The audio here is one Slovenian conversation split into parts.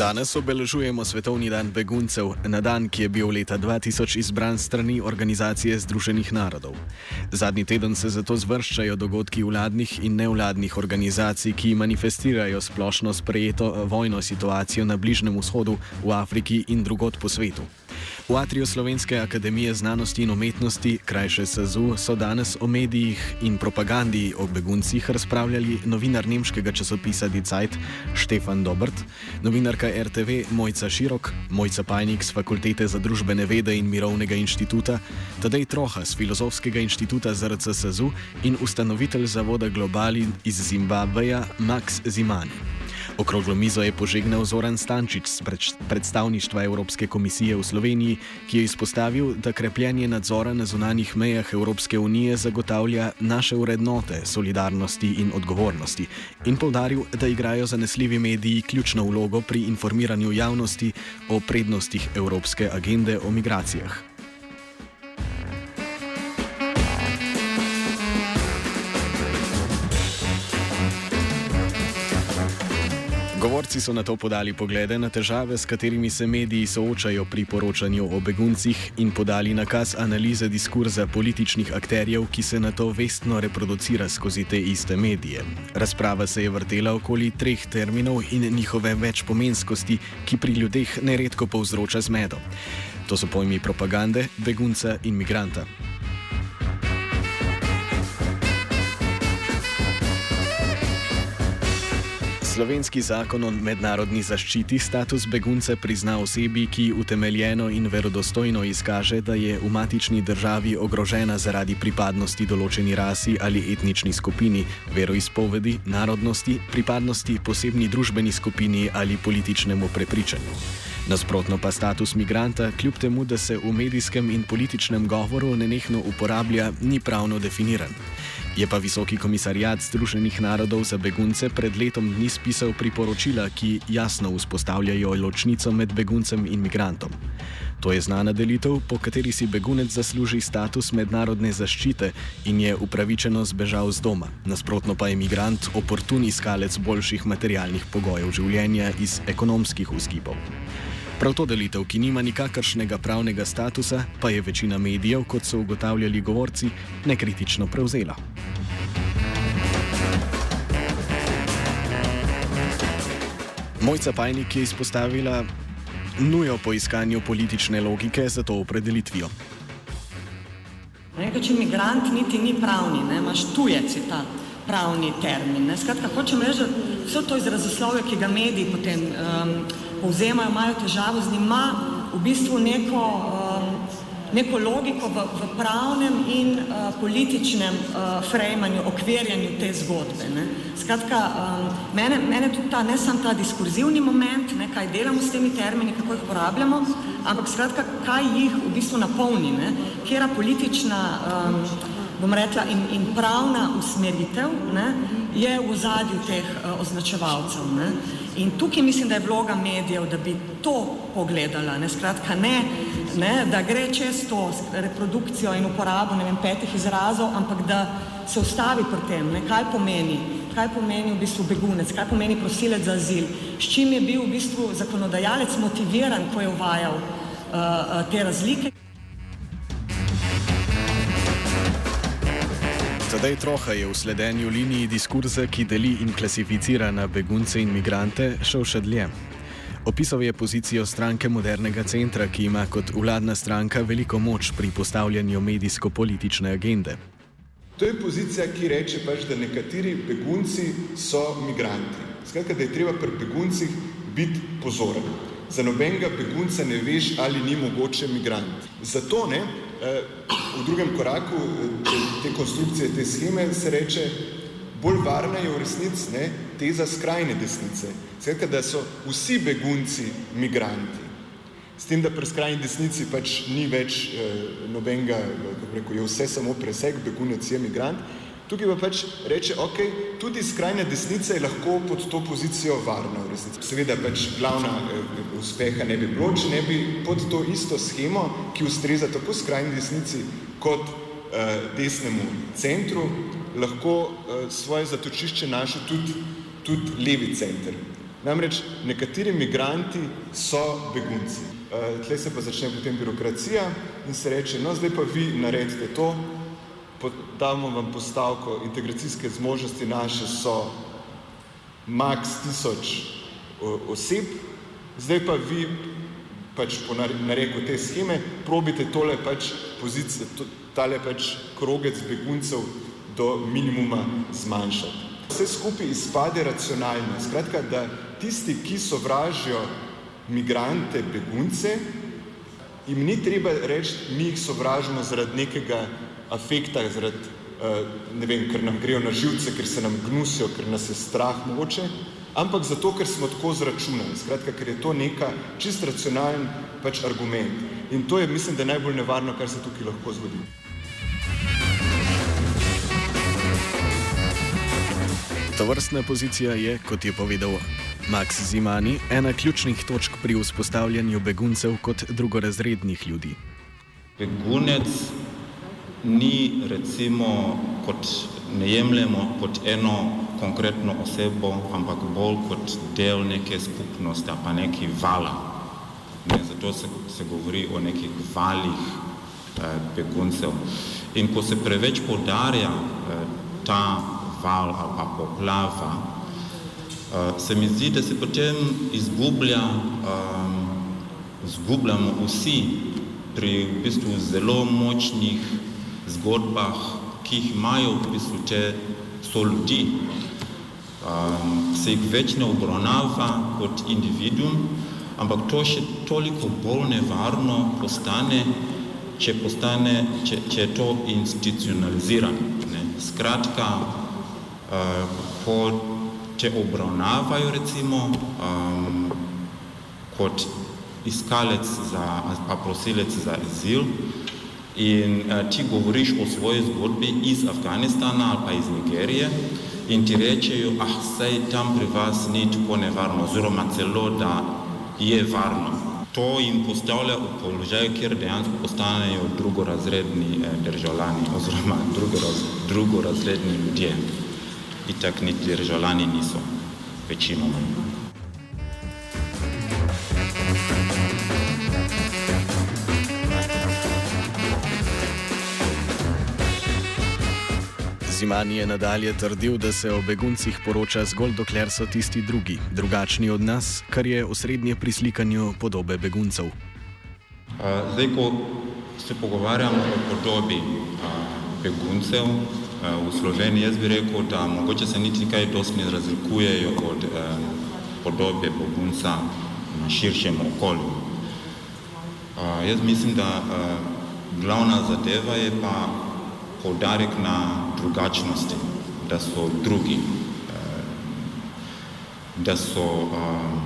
Danes obeležujemo Svetovni dan beguncev, na dan, ki je bil leta 2000 izbran strani Organizacije Združenih narodov. Zadnji teden se zato zvrščajo dogodki vladnih in nevladnih organizacij, ki manifestirajo splošno sprejeto vojno situacijo na Bližnem vzhodu, v Afriki in drugod po svetu. V Atriju Slovenske akademije znanosti in umetnosti, krajše SZU, so danes o medijih in propagandi o beguncih razpravljali novinar nemškega časopisa Die Zeit Stefan Dobrt, novinarka RTV Mojca Širok, Mojca Pajnik z Fakultete za družbene vede in Mirovnega inštituta, Tadej Troha z Filozofskega inštituta ZRC SZU in ustanovitelj Zavoda Globali iz Zimbabveja Max Zimani. Okroglo mizo je požegnal Zoran Stančič z predstavništva Evropske komisije v Sloveniji, ki je izpostavil, da krepljenje nadzora na zunanjih mejah Evropske unije zagotavlja naše urednote, solidarnosti in odgovornosti in povdaril, da igrajo zanesljivi mediji ključno vlogo pri informiranju javnosti o prednostih Evropske agende o migracijah. Govorci so na to podali poglede na težave, s katerimi se mediji soočajo pri poročanju o beguncih in podali nakaz analize diskurza političnih akterjev, ki se na to vestno reproducira skozi te iste medije. Razprava se je vrtela okoli treh terminov in njihove večpomenskosti, ki pri ljudeh neredko povzroča zmedo. To so pojmi propagande, begunca in migranta. Slovenski zakon o mednarodni zaščiti status begunce prizna osebi, ki utemeljeno in verodostojno izkaže, da je v matični državi ogrožena zaradi pripadnosti določeni rasi ali etnični skupini, veroizpovedi, narodnosti, pripadnosti posebni družbeni skupini ali političnemu prepričanju. Nasprotno pa status migranta, kljub temu, da se v medijskem in političnem govoru nenehno uporablja, ni pravno definiran. Je pa Visoki komisarjat Združenih narodov za begunce pred letom dni spisal priporočila, ki jasno vzpostavljajo ločnico med beguncem in migrantom. To je znana delitev, po kateri si begunec zasluži status mednarodne zaščite in je upravičeno zbežal z doma. Nasprotno pa je migrant oportun iskalec boljših materialnih pogojev življenja iz ekonomskih vzgibov. Prav to delitev, ki nima nikakršnega pravnega statusa, pa je večina medijev, kot so ugotavljali govorci, nekritično prevzela. Mojca Pajnik je izpostavila nujo po iskanju politične logike za to opredelitvijo. Nekaj, če imigrant niti ni pravni, ne, imaš tujec je ta pravni termin. Ne. Skratka, hočem reči, da vse to izrazoslovje, ki ga mediji potem um, povzemajo, imajo težavo z njim, ima v bistvu neko um, neko logiko v, v pravnem in uh, političnem uh, frejmanju, okvirjanju te zgodbe. Ne. Skratka, um, mene, mene tudi ta, ne samo ta diskurzivni moment, ne, kaj delamo s temi termini, kako jih uporabljamo, ampak skratka, kaj jih v bistvu napolni, ne, kjera politična, um, bom rekla, in, in pravna usmeritev ne, je v zadju teh uh, označevalcev. Ne. In tukaj mislim, da je vloga medijev, da bi to pogledala. Ne? Skratka, ne, ne, da gre čez to reprodukcijo in uporabo vem, petih izrazov, ampak da se ustavi pri tem, ne? kaj pomeni. Kaj pomeni v bistvu begunec, kaj pomeni prosilec za azil, s čim je bil v bistvu zakonodajalec motiviran, ko je uvajal uh, te razlike. Tadej Troha je v sledenju liniji diskurza, ki deli in klasificira na begunce in migrante, šel še dlje. Opisal je pozicijo stranke Modernega centra, ki ima kot vladna stranka veliko moč pri postavljanju medijsko-politične agende. To je pozicija, ki reče pač, da nekateri begunci so migranti. Skratka, da je treba pri beguncih biti pozoren. Za nobenega begunca ne veš, ali ni mogoče migrant. Zato ne, v drugem koraku eh, te, te konstrukcije, te scheme se reče, bolj varna je v resnici ne, teza skrajne desnice. Skratka, da so vsi begunci migranti. S tem, da pri skrajni desnici pač ni več eh, nobenega, kako rekel, je vse samo preseg, begunec je migrant, Tukaj pa pač reče, ok, tudi skrajna desnica je lahko pod to pozicijo varna v resnici. Seveda pač glavna eh, uspeha ne bi bilo, če ne bi pod to isto schemo, ki ustreza tako skrajni desnici kot eh, desnemu centru, lahko eh, svoje zatočišče našel tudi, tudi levi center. Namreč nekateri migranti so begunci. Uh, tle se pa začne potem birokracija in se reče, no zdaj pa vi naredite to, damo vam postavko, integracijske zmožnosti naše so maks tisoč oseb, zdaj pa vi pač po nareku te scheme probite tole pač pozicije, to, tale pač krogec beguncev do minimuma zmanjšati. Vse skupaj izpade racionalno. Skratka, da tisti, ki sovražijo migrante, begunce, jim ni treba reči, mi jih sovražimo zaradi nekega afekta, zaradi, uh, ne vem, ker nam grejo na živce, ker se nam gnusijo, ker nas je strah mogoče, ampak zato, ker smo tako zračunali. Skratka, ker je to neka čist racionalen pač argument. In to je, mislim, da je najbolj nevarno, kar se tukaj lahko zgodi. To vrstna pozicija je, kot je povedal Max Zimani, ena ključnih točk pri vzpostavljanju beguncev kot drugorazrednih ljudi. Begunec ni recimo kot ne jemljemo kot eno konkretno osebo, ampak bolj kot del neke skupnosti, pa neki vala. Ne, zato se, se govori o nekih valih eh, beguncev. In ko se preveč podarja eh, ta val ali pa poplava, eh, se mi zdi, da se potem izgublja, eh, izgubljamo vsi pri v bistvu zelo močnih zgodbah, ki jih imajo v bistvu te so ljudi, um, se jih več ne obravnava kot individuum, ampak to še toliko bolj nevarno postane, če, postane, če, če je to institucionalizirano. Skratka, uh, ko te obravnavajo recimo um, kot iskalec za, pa prosilec za azil, in uh, ti govoriš o svoji zgodbi iz Afganistana ali pa iz Nigerije in ti rečejo, ah, saj tam pri vas ni tako nevarno, oziroma celo, da je varno. To jim postavlja v položaj, kjer dejansko postanejo drugorazredni eh, državljani oziroma drugoraz, drugorazredni ljudje. Itak niti državljani niso, večinoma. Zimani je nadalje trdil, da se o beguncih poroča zgolj dokler so tisti drugi, drugačni od nas, kar je osrednje pri slikanju podobe beguncev. Zdaj, ko se pogovarjamo o podobi beguncev v Sloveniji, jaz bi rekel, da mogoče se niti kaj dosti ne razlikujejo od podobe begunca na širšem okolju. Jaz mislim, da glavna zadeva je pa poudarek na drugačnosti, da so drugi, eh, da so um,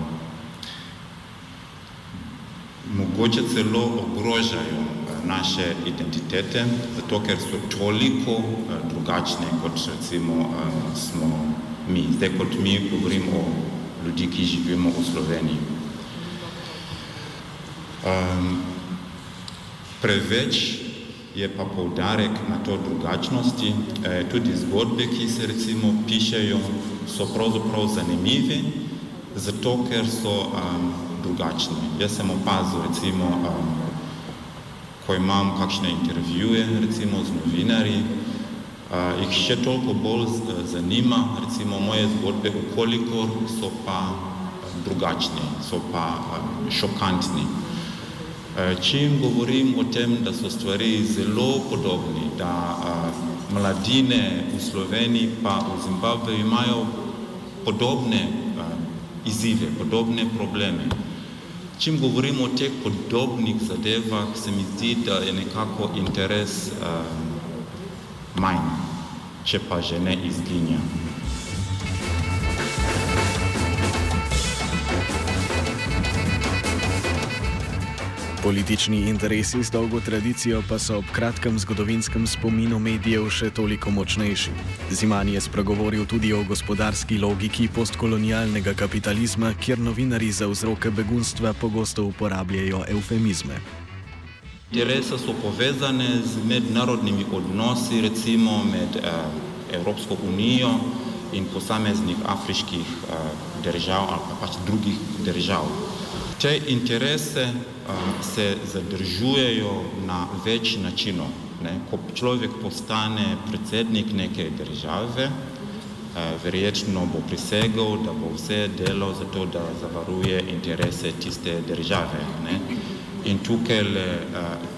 mogoče celo ogrožajo eh, naše identitete, zato ker so toliko drugačne, kot recimo smo mi. Zdaj, kot mi govorimo o ljudi, ki živimo v Sloveniji. Um, preveč je pa poudarek na to drugačnosti. E, tudi zgodbe, ki se recimo pišejo, so pravzaprav zanimive, zato ker so um, drugačne. Jaz sem opazil recimo, um, ko imam kakšne intervjuje recimo z novinarji, uh, jih še toliko bolj zanima recimo moje zgodbe, ukolikor so pa drugačni, so pa um, šokantni. Eh, čim govorim o tem, da so stvari zelo podobni, da uh, mladine v Sloveniji pa v Zimbabveju imajo podobne uh, izzive, podobne probleme. Čim govorim o teh podobnih zadevah, se mi zdi, da je nekako interes manj, če pa že ne izginja. Politični interesi z dolgo tradicijo pa so ob kratkem zgodovinskem spominu medijev še toliko močnejši. Ziman je spregovoril tudi o gospodarski logiki postkolonialnega kapitalizma, kjer novinari za vzroke begunstva pogosto uporabljajo eufemizme. Interese so povezane z mednarodnimi odnosi, recimo med eh, Evropsko unijo in posameznih afriških držav ali pa pač drugih držav. Te interese se zadržujejo na več načinov. Ne? Ko človek postane predsednik neke države, verjetno bo prisegel, da bo vse delal za to, da zavaruje interese tiste države. Ne? In tukaj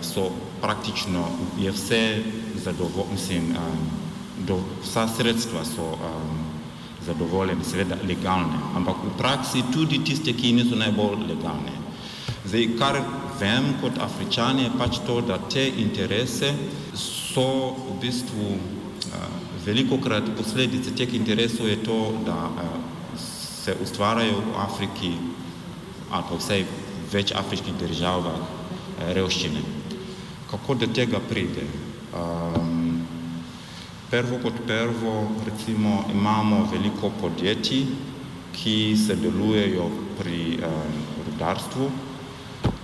so praktično je vse zadovoljno, mislim, do, vsa sredstva so um, zadovoljene, seveda legalne, ampak v praksi tudi tiste, ki niso najbolj legalne. Zdaj, kar vem kot Afričani je pač to, da te interese so v bistvu uh, veliko krat posledice teh interesov je to, da uh, se ustvarjajo v Afriki ali pa vsej več afriških državah uh, revščine. Kako do tega pride? Um, Prvo kot prvo, recimo, imamo veliko podjetij, ki se delujejo pri eh, rudarstvu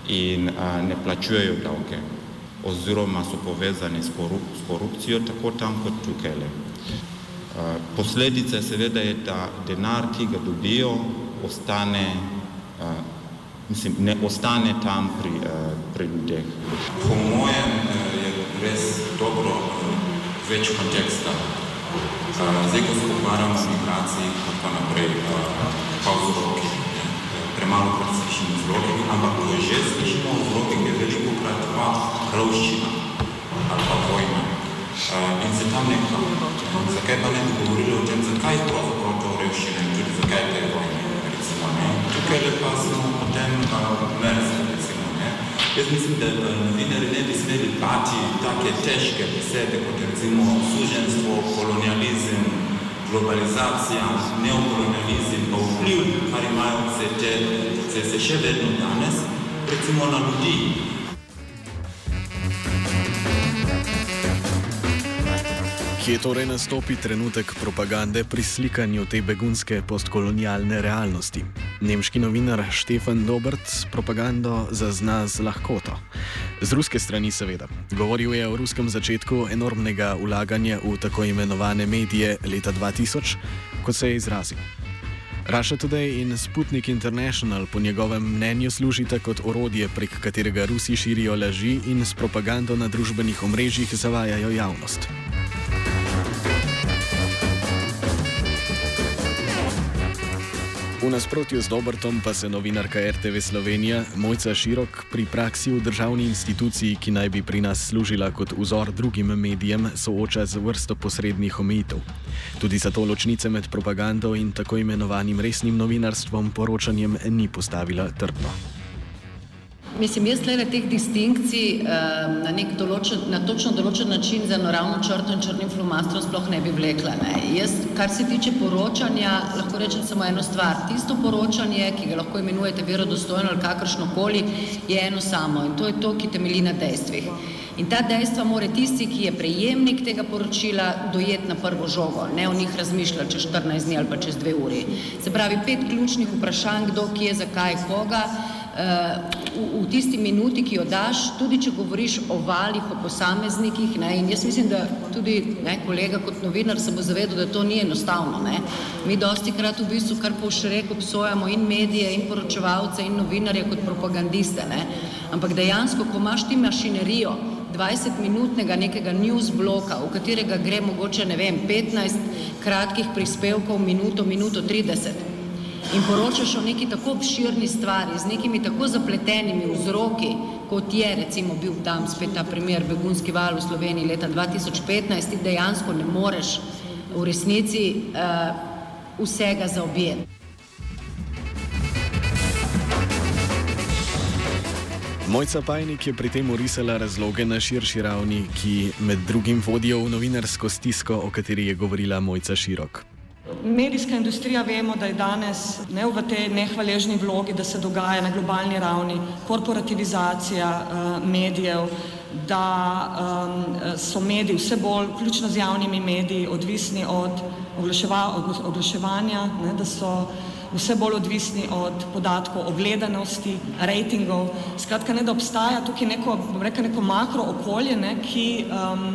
in eh, ne plačujejo davke oziroma so povezani s, korup s korupcijo tako tam kot tukaj. Eh, posledica seveda je, da denar, ki ga dobijo, ostane, eh, mislim, ne ostane tam pri, eh, pri ljudeh. Po mojem eh, je res dobro več konteksta. Zdaj, ko se pogovarjamo o migraciji, pa naprej, pa vzroki. Premalo krat slišimo vzroki, ampak ko že slišimo vzroki, je veliko krat pa ravščina ali pa vojna. In se tam nekaj, zakaj pa ne bi govorili o tem, zakaj je pravzaprav to revščina in tudi zakaj te vojne, recimo, ne. Tukaj le pa smo potem recimo, ne. Jaz mislim, da novinari ne bi smeli dati take težke besede, kot recimo suženstvo, kolonializem, globalizacija, neokolonializem, pa vpliv, kar imajo se, te, se, se še vedno danes, recimo na ljudi. Kje torej nastopi trenutek propagande pri slikanju te begunske postkolonialne realnosti? Nemški novinar Štefan Dobrt propagando zazna z lahkoto. Z ruske strani seveda. Govoril je o ruskem začetku enormnega ulaganja v tako imenovane medije leta 2000, kot se je izrazil. Russia Today in Sputnik International po njegovem mnenju služita kot orodje, prek katerega Rusi širijo laži in s propagando na družbenih omrežjih zavajajo javnost. V nasprotju z Dobrtom pa se novinarka RTV Slovenija Mojca Širok pri praksi v državni instituciji, ki naj bi pri nas služila kot vzor drugim medijem, sooča z vrsto posrednih omejitev. Tudi zato ločnice med propagando in tako imenovanim resnim novinarstvom poročanjem ni postavila trdno. Mislim, jaz le teh distinkcij na, nek določen, na točno določen način za naravno črto in črnim flomastrom sploh ne bi vlekla. Ne. Jaz, kar se tiče poročanja, lahko rečem samo eno stvar. Tisto poročanje, ki ga lahko imenujete verodostojno ali kakršno koli, je eno samo in to je to, ki temelji na dejstvih. In ta dejstva mora tisti, ki je prejemnik tega poročila, dojeti na prvo žogo, ne o njih razmišljati čez 14 dni ali pa čez dve uri. Se pravi, pet ključnih vprašanj, kdo, kje, zakaj, koga. V, v tisti minuti, ki jo daš, tudi če govoriš o valih, o posameznikih. Ne, in jaz mislim, da tudi ne, kolega kot novinar se bo zavedal, da to ni enostavno. Ne. Mi dosti krat v bistvu kar pošrek obsojamo in medije, in poročevalce, in novinarje kot propagandiste. Ne. Ampak dejansko, ko imaš ti mašinerijo, 20-minutnega nekega news bloka, v katerega gre mogoče, ne vem, 15 kratkih prispevkov, minuto, minuto 30 in poročaš o neki tako obširni stvari, z nekimi tako zapletenimi vzroki, kot je recimo bil tam spet ta primer begunski val v Sloveniji leta 2015, ti dejansko ne moreš v resnici uh, vsega zaobjeti. Mojca Pajnik je pri tem urisala razloge na širši ravni, ki med drugim vodijo v novinarsko stisko, o kateri je govorila Mojca Širok. Medijska industrija vemo, da je danes ne v tej nehvaležni vlogi, da se dogaja na globalni ravni korporativizacija uh, medijev, da um, so mediji vse bolj, vključno z javnimi mediji, odvisni od, oglaševa, oglaševanja, ne, da so vse bolj odvisni od podatkov o gledanosti, rejtingov. Skratka, ne, da obstaja tukaj neko, rekel, neko makro okolje, ne, ki um,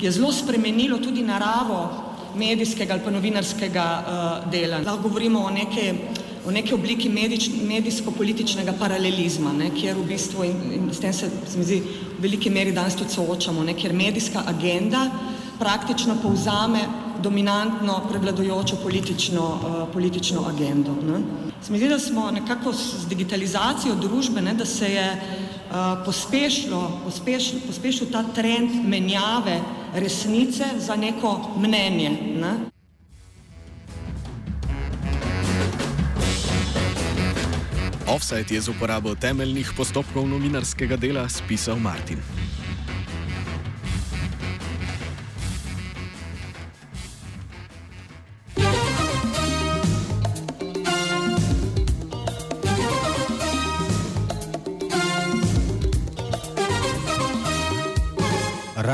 je zelo spremenilo tudi naravo medijskega ali pa novinarskega uh, dela. Lahko govorimo o neke, o neke obliki medijsko-političnega paralelizma, ne, kjer v bistvu, in, in s tem se, se mi zdi, v veliki meri danes tudi soočamo, ne, kjer medijska agenda praktično povzame dominantno prevladojočo politično, uh, politično agendo. Ne. Se mi zdi, da smo nekako z digitalizacijo družbe, ne, da se je uh, pospešilo, pospešil, pospešil ta trend menjave resnice za neko mnenje. Ne. Offside je z uporabo temeljnih postopkov novinarskega dela spisal Martin.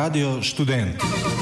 Radio Estudante.